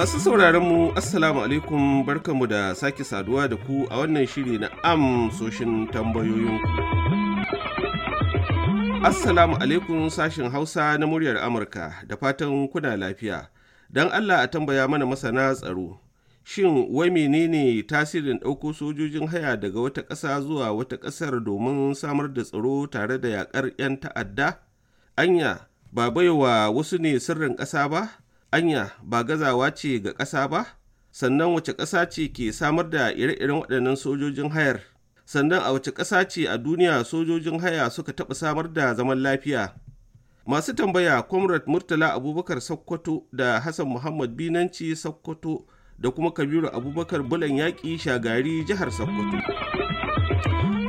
Masu sauraron mu Assalamu alaikum barkanmu da sake saduwa da ku a wannan shiri na amsoshin tambayoyinku. Assalamu alaikum sashin Hausa na muryar Amurka da fatan kuna lafiya. Don Allah a tambaya mana masana tsaro. Shin wai menene tasirin ɗauko sojojin haya daga wata ƙasa zuwa wata ƙasar domin samar da tsaro tare da yaƙar 'yan ta'adda? Anya ba baiwa wasu ne sirrin ƙasa ba? Anya ba gazawa ce ga ƙasa ba? Sannan wace ƙasa ce ke samar da ire-iren waɗannan sojojin hayar? Sannan a wace ƙasa ce a duniya sojojin haya suka taɓa samar da zaman lafiya? Masu tambaya Comrade Murtala Abubakar Sokoto da Hassan Muhammad Binanci Sokoto da kuma Kabiru Abubakar Bulan Yaƙi Shagari jihar Sokoto.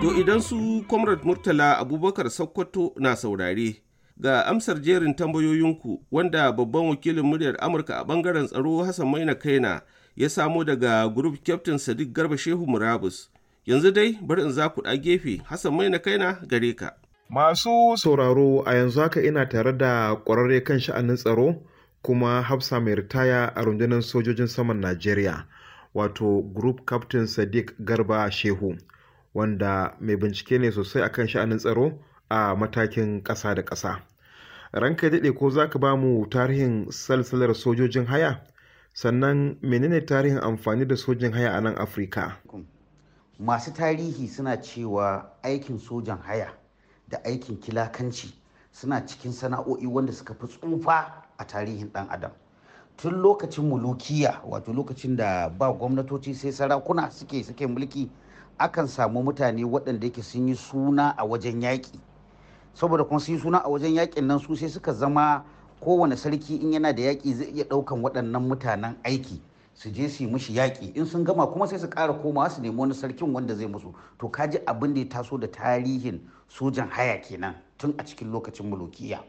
To idan su Comrade Murtala Abubakar Sokoto na saurare. Ga amsar jerin tambayoyinku wanda babban wakilin muryar amurka a ɓangaren tsaro hassan maina kaina ya samo daga group captain sadiq garba shehu murabus yanzu dai bari in za ku ɗa gefe hassan maina kaina gare ka masu sauraro a yanzu haka ina tare da ƙwararre kan sha'anin tsaro kuma hafsa mai ritaya a rundunar sojojin saman najeriya wato group captain sadiq garba shehu wanda mai bincike ne sosai akan sha'anin tsaro a matakin ƙasa da ƙasa. Ranka daɗe ko za ka ba mu tarihin salsalar sojojin haya? Sannan menene tarihin amfani da sojin haya a nan Afirka? Masu tarihi suna cewa aikin sojan haya da aikin kilakanci suna cikin sana'o'i wanda suka fi tsufa a tarihin ɗan adam. Tun lokacin mulukiya wato lokacin da ba gwamnatoci sai sarakuna suke suke mulki akan samu mutane waɗanda yake sun yi suna a wajen yaƙi. Saboda kuma sun suna a wajen yaƙin nan su sai suka zama kowane sarki in yana da yaƙi zai iya ɗaukan waɗannan mutanen aiki su je su yi mushi yaƙi. In sun gama kuma sai su ƙara komawa su nemi wani sarkin wanda zai musu. To kaji abin da ya taso da tarihin sojan haya kenan tun a cikin lokacin mulukiya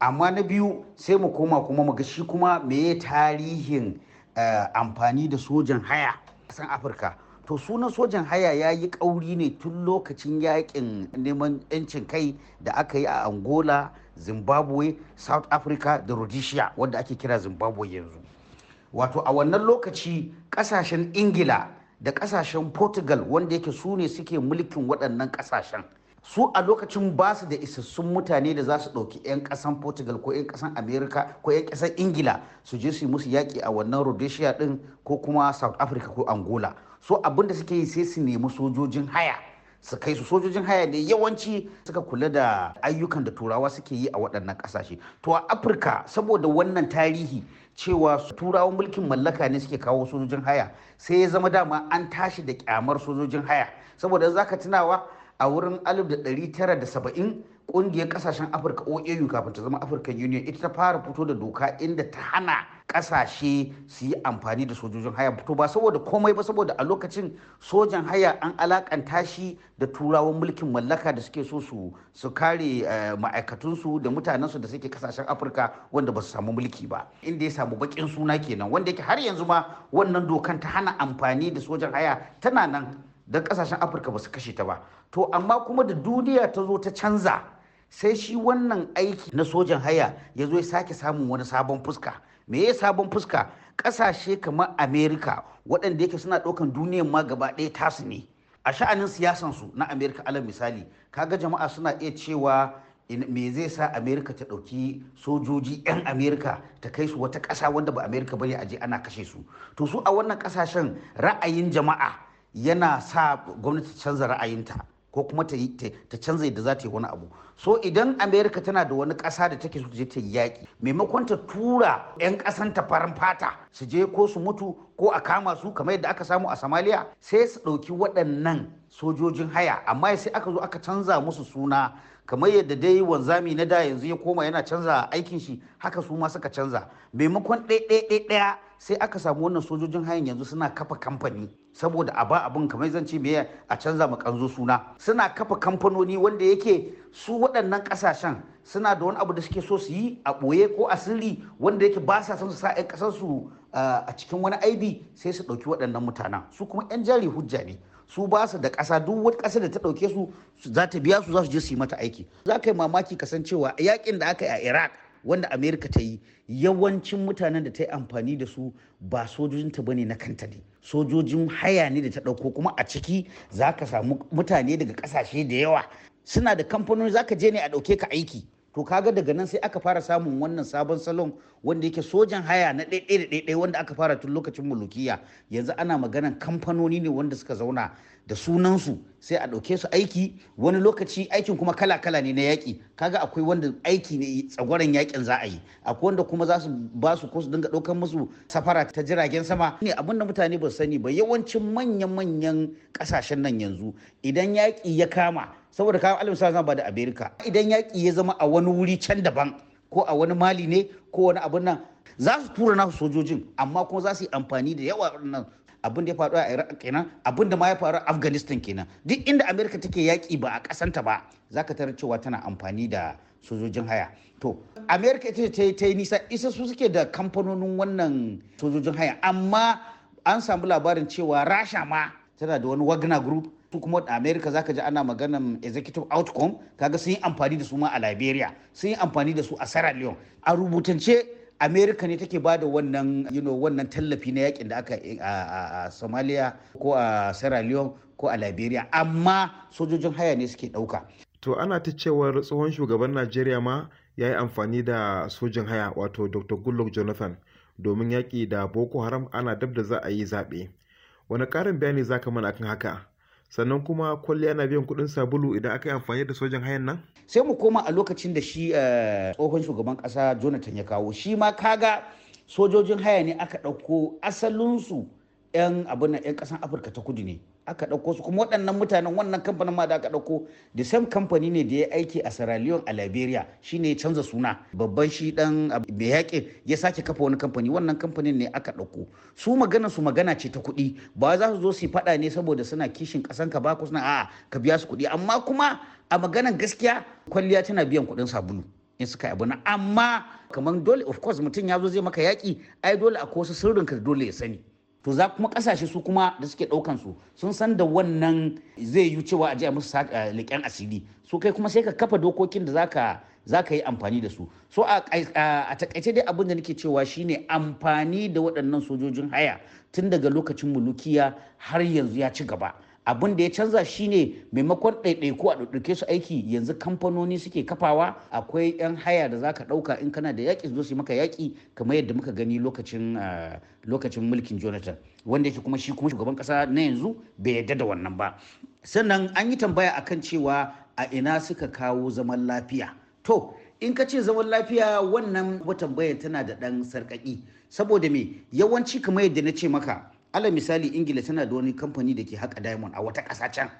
amma na biyu sai mu koma kuma mu ga shi kuma meye tarihin amfani da sojan haya a san afirka. To sunan sojan haya ya yi ƙauri ne tun lokacin yaƙin neman 'yancin kai da aka yi a angola zimbabwe south africa da rhodesia wadda ake kira zimbabwe yanzu. Wato a wannan lokaci ƙasashen ingila da ƙasashen portugal wanda yake su ne suke mulkin waɗannan ƙasashen su a lokacin ba su da isassun mutane da za su ɗauki 'yan ƙasan portugal ko 'yan ƙasan america ko 'yan ƙasan ingila su je su yi musu yaƙi a wannan rhodesia ɗin ko kuma south africa ko angola. So abin da suke yi sai su nemi sojojin haya su kai su sojojin haya ne. Yawanci suka kula da ayyukan da turawa suke yi a waɗannan ƙasashe. To a afirka saboda wannan tarihi cewa turawan mulkin mallaka ne suke kawo sojojin haya sai ya zama dama an tashi da kyamar sojojin haya. Saboda za ka tunawa a wurin 1970 ƙungiyar ƙasashen afirka oau kafin ta zama african union ita ta fara fito da doka inda ta hana ƙasashe su yi amfani da sojojin haya. Fito ba saboda komai ba saboda a lokacin sojan haya an alakanta shi da turawan mulkin mallaka da suke so su su kare ma'aikatunsu da mutanensu da suke ƙasashen afirka wanda ba su samu mulki ba. Inda ya samu bakin suna kenan wanda yake har yanzu ma wannan dokan ta hana amfani da sojan haya tana nan don ƙasashen afirka ba su kashe ta ba. To amma kuma da duniya ta zo ta canza sai shi wannan aiki na sojan haya ya zo ya sake samun wani sabon fuska. Me ya sabon fuska? Kasashe kamar amerika waɗanda yake suna ɗaukan duniyan ma gaba ɗaya tasu ne. A sha'anin siyasansu na amerika alal misali kaga jama'a suna iya cewa me zai sa amerika ta ɗauki sojoji 'yan amerika ta kai su wata ƙasa wanda ba amerika ba ne a je ana kashe su. To su a wannan ƙasashen ra'ayin jama'a yana sa gwamnati canza ra'ayinta. Ko kuma ta canza yadda za ta yi wani abu. So idan amerika tana da wani ƙasa da take so ta je ta yaƙi maimakon ta tura 'yan ƙasan ta farin fata su je ko su mutu ko a kama su kamar yadda aka samu a somalia sai su ɗauki waɗannan sojojin haya. Amma sai aka zo aka canza musu suna kamar yadda dai wanzami na da yanzu ya koma yana canza aikin shi haka su ma suka canza. Maimakon ɗaya sai aka samu wannan sojojin hayan yanzu suna kafa kamfani saboda a ba abin kamar zan ce me a canza ma kanzo suna. Suna kafa kamfanoni wanda yake su waɗannan ƙasashen suna da wani abu da suke so su yi a ɓoye ko a sirri wanda yake ba sa son su sa 'yan ƙasar su a cikin wani aibi sai su ɗauki waɗannan mutanen. Su kuma 'yan jari hujja ne. Su ba su da ƙasa duk wata ƙasa da ta ɗauke su za ta biya su za su je su yi mata aiki. Za ka yi mamaki kasancewa yaƙin da aka yi a iraq wanda amerika ta yi yawancin mutanen da ta yi amfani da su ba sojojinta ba ne na kanta ne. Sojojin haya ne da ta ɗauko kuma a ciki za ka samu mutane daga ƙasashe da yawa. Suna da kamfanoni za ka je ne a ɗauke ka aiki. To kaga daga nan sai aka fara samun wannan sabon salon wanda yake sojan haya na ɗaiɗai da wanda aka fara tun lokacin mulukiya. Yanzu ana maganan kamfanoni ne wanda suka zauna da sunansu sai a ɗauke su aiki. Wani lokaci aikin kuma kala-kala ne na yaƙi. Kaga akwai wanda aiki ne tsagwaron yaƙin za a yi. Akwai wanda kuma za su ba su ko su dinga ɗaukan musu safara ta jiragen sama. Ne abin da mutane ba sani ba. Yawancin manyan-manyan ƙasashen nan yanzu idan yaƙi ya kama saboda kawo alim sa ba da amerika idan yaƙi ya zama a wani wuri can daban ko a wani mali ne ko wani abin nan za su tura nasu sojojin amma kuma za su yi amfani da yawa nan abin da ya faru a iraq kenan abin da ma ya faru a afghanistan kenan. Duk inda amerika take yaƙi ba a ƙasanta ba za ka tarar cewa tana amfani da sojojin haya. To amerika ita ta ta yi nisa isa su suke da kamfanonin wannan sojojin haya amma an samu labarin cewa rasha ma tana da wani wagner group kuma da america zaka ji ana maganan executive outcome kaga sun yi amfani da su ma a liberia sun yi amfani da su a sierra leone. A rubutance america ne take ba da wannan you know, wannan tallafi na yaƙin da aka a, a somalia ko a sierra leone ko a liberia. Amma sojojin haya ne suke ɗauka to ana ta cewar tsohon shugaban najeriya ma ya yi amfani da sojin haya wato dr goodluck jonathan domin yaƙi da boko haram. Ana dab da za a yi zaɓe. Wani ƙarin bayani za ka mana kan haka? Sannan kuma kwalliya na biyan kuɗin sabulu idan aka yi amfani da sojan hayan nan? Sai mu koma a lokacin da shi tsohon shugaban ƙasa jonathan ya kawo. Shi ma kaga sojojin haya ne aka ɗauko asalinsu 'yan abin 'yan ƙasan afirka ta kudu ne. Aka ɗauko su. Kuma waɗannan mutanen wannan kamfanin ma da aka ɗauko the same company ne da ya aiki a Sierra Leone a Liberia. Shine ya canza suna. Babban shi dan mai yaƙi ya sake kafa wani kamfani. Wannan kamfanin ne aka ɗauko. Su magana su magana ce ta kuɗi. Ba za su zo su faɗa ne saboda suna kishin ƙasan ka ba ku suna a'a ka biya su kuɗi. Amma kuma a maganan gaskiya kwalliya tana biyan kuɗin sabulu in suka yi abu na amma kamar dole of course mutum ya zo zai maka yaƙi ai dole akwai wasu sirrin ka dole ya sani. To za kuma ƙasashe su kuma da suke ɗaukan su sun san da wannan zai yi cewa a je a musu leƙen asiri. So kai kuma sai ka kafa dokokin da zaka zaka yi amfani da su. So a taƙaice dai abin da nake cewa shine amfani da waɗannan sojojin haya tun daga lokacin mulukiya har yanzu ya ci gaba. Abin da ya canza shine maimakon ɗaiɗaiku a ɗauke su aiki yanzu kamfanoni suke kafawa akwai 'yan haya da zaka ɗauka in kana da yaƙi zo su maka yaƙi kamar yadda muka gani lokacin lokacin mulkin jonathan wanda yake kuma shi kuma shugaban ƙasa na yanzu bai yarda da wannan ba. Sannan an yi tambaya akan cewa a ina suka kawo zaman lafiya. To in ka ce zaman lafiya wannan tambayar tana da ɗan sarƙaƙi. Saboda me? Yawanci kamar yadda na ce maka alal misali ingila tana da wani kamfani da ke haƙa diamond a wata ƙasa can.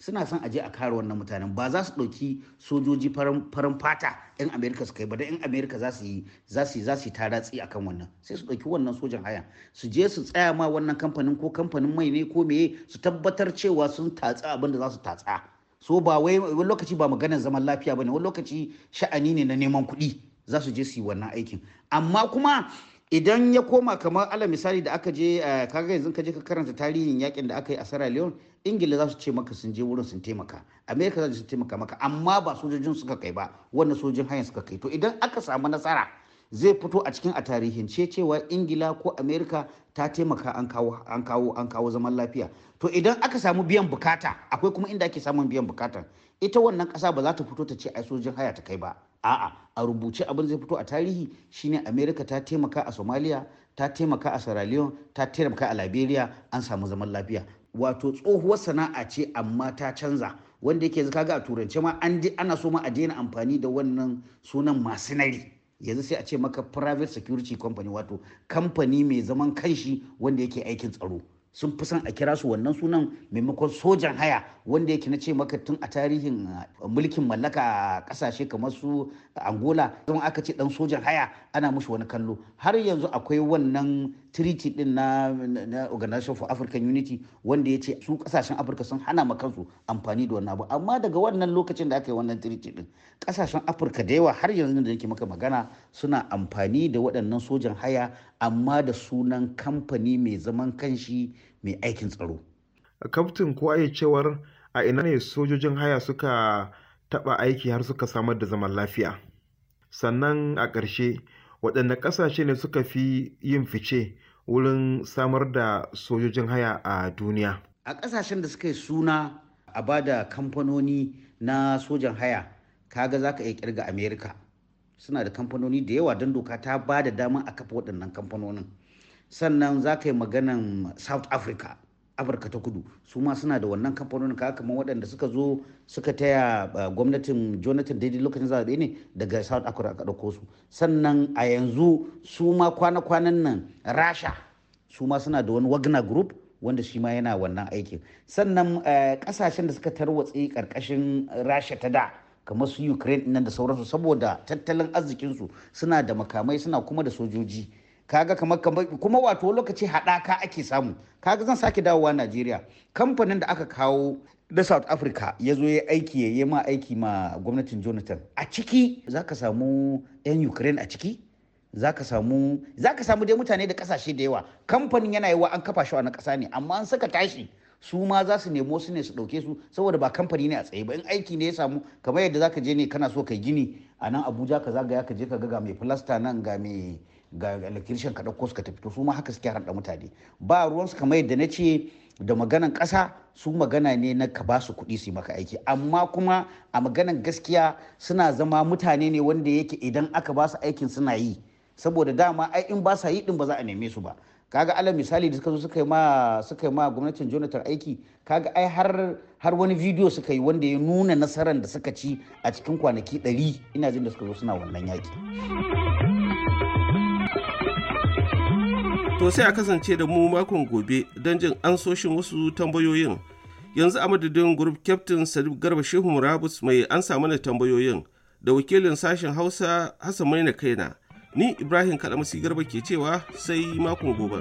Suna son aje a kare wannan mutanen. Ba za su ɗauki sojoji farin fata 'yan amerika su kai ba da 'yan amerika za su yi za su yi za su yi akan wannan. Sai su ɗauki wannan sojan haya su je su tsaya ma wannan kamfanin ko kamfanin mai ne ko meye su tabbatar cewa sun tatsa abin da za su tatsa. So ba wai wani lokaci ba maganar zaman lafiya ba ne wani lokaci sha'ani ne na neman kuɗi. Za su je su yi wannan aikin. Amma kuma idan ya koma kamar ala misali da aka je kaga yanzu ka je ka karanta tarihin yaƙin da aka yi a Sierra Leone ingila za su ce maka sun je wurin sun taimaka. Amerika za su taimaka maka amma ba sojojin suka kai ba wannan sojojin hanyar suka kai. To idan aka samu nasara zai fito a cikin a tarihince cewa ingila ko amerika ta taimaka an kawo an kawo an kawo zaman lafiya. To idan aka samu biyan buƙata akwai kuma inda ake samun biyan buƙata. Ita wannan kasa ba za ta fito ta ce ai sojojin haya ta kai ba. A'a a rubuce abin zai fito a tarihi shine america ta taimaka a somalia ta taimaka a sierra leone ta taimaka a liberia an samu zaman lafiya. Wato tsohuwar sana'a ce amma ta canza. Wanda yake kaga a turance ma an ana so ma a daina amfani da wannan sunan masinari. Yanzu sai a ce maka private security company wato kamfani mai zaman kanshi wanda yake aikin tsaro. Sun fi son a kira su wannan sunan maimakon sojan haya wanda yake na ce maka tun a tarihin mulkin mallaka a ƙasashe kamar su angola zama aka ce dan sojan haya ana mushi wani kallo. Har yanzu akwai wannan treaty din na, organization for african unity wanda ya ce su ƙasashen afirka sun hana ma kansu amfani da wannan abu. Amma daga wannan lokacin da aka yi wannan treaty din ƙasashen afirka da yawa har yanzu da nake maka magana suna amfani da waɗannan sojan haya amma da sunan kamfani mai zaman kanshi mai aikin tsaro. kaftin ko ya cewar a ina ne sojojin haya suka taɓa aiki har suka samar da zaman lafiya? Sannan a ƙarshe waɗanne ƙasashe ne suka fi yin fice wurin samar da sojojin haya a duniya? A ƙasashen da suka yi suna a ba da kamfanoni na sojan haya kaga za ka iya ƙirga america suna da kamfanoni da yawa don doka ta ba da dama a kafa waɗannan kamfanonin. Sannan za ka yi maganan south africa afirka ta kudu. Su ma suna da wannan kamfanonin. Kaga kamar waɗanda suka zo suka taya gwamnatin jonathan daidai lokacin zaɓe ne daga south africa aka ɗauko su. Sannan a yanzu su ma kwana-kwanan nan rasha su ma suna da wani wagner group wanda shi ma yana wannan aikin. Sannan ƙasashen da suka tarwatse ƙarƙashin rasha ta da kamar su ukraine nan da sauransu saboda tattalin arzikinsu suna da makamai suna kuma da sojoji. Kaga kamar kuma wato lokaci haɗaka ake samu. Kaga zan sake dawowa najeriya. Kamfanin da aka kawo da south africa ya zo ya aiki ya yi ma aiki ma gwamnatin jonathan. A ciki za ka samu 'yan ukraine a ciki. Za ka samu dai mutane da ƙasashe da yawa. Kamfanin yana yiwa an kafa shi a na kasa ne amma an saka tashi. Su ma za su nemo su ne su ɗauke su saboda ba kamfani ne a tsaye ba. In aiki ne ya samu kamar yadda za ka je ne kana so kai gini a nan abuja ka zagaya ka je ka ga mai filasta nan ga mai ga electrician ka ɗauko su ka tafi. To su ma haka suke harda mutane. Ba ruwansu kamar yadda na ce da maganan ƙasa su magana ne na ka ba su kuɗi su yi maka aiki. Amma kuma a maganan gaskiya suna zama mutane ne wanda yake idan aka ba su aikin suna yi. Saboda dama ai in ba sa yi din ba za a neme su ba. Kaga alal misali da suka zo suka yi ma suka yi ma gwamnatin Jonathan aiki kaga ai har har wani bidiyo suka yi wanda ya nuna nasarar da suka ci a cikin kwanaki 100 ina jin da suka zo suna wannan yaki To sai a kasance da mu makon gobe don jin ansoshin wasu tambayoyin. Yanzu a madadin Group Captain Sadiq Garba Shehu Murabus mai an samu tambayoyin da wakilin sashen Hausa Hassan Maina Kaina. Ni Ibrahim Kalamasi Garba ke cewa sai makon gobe.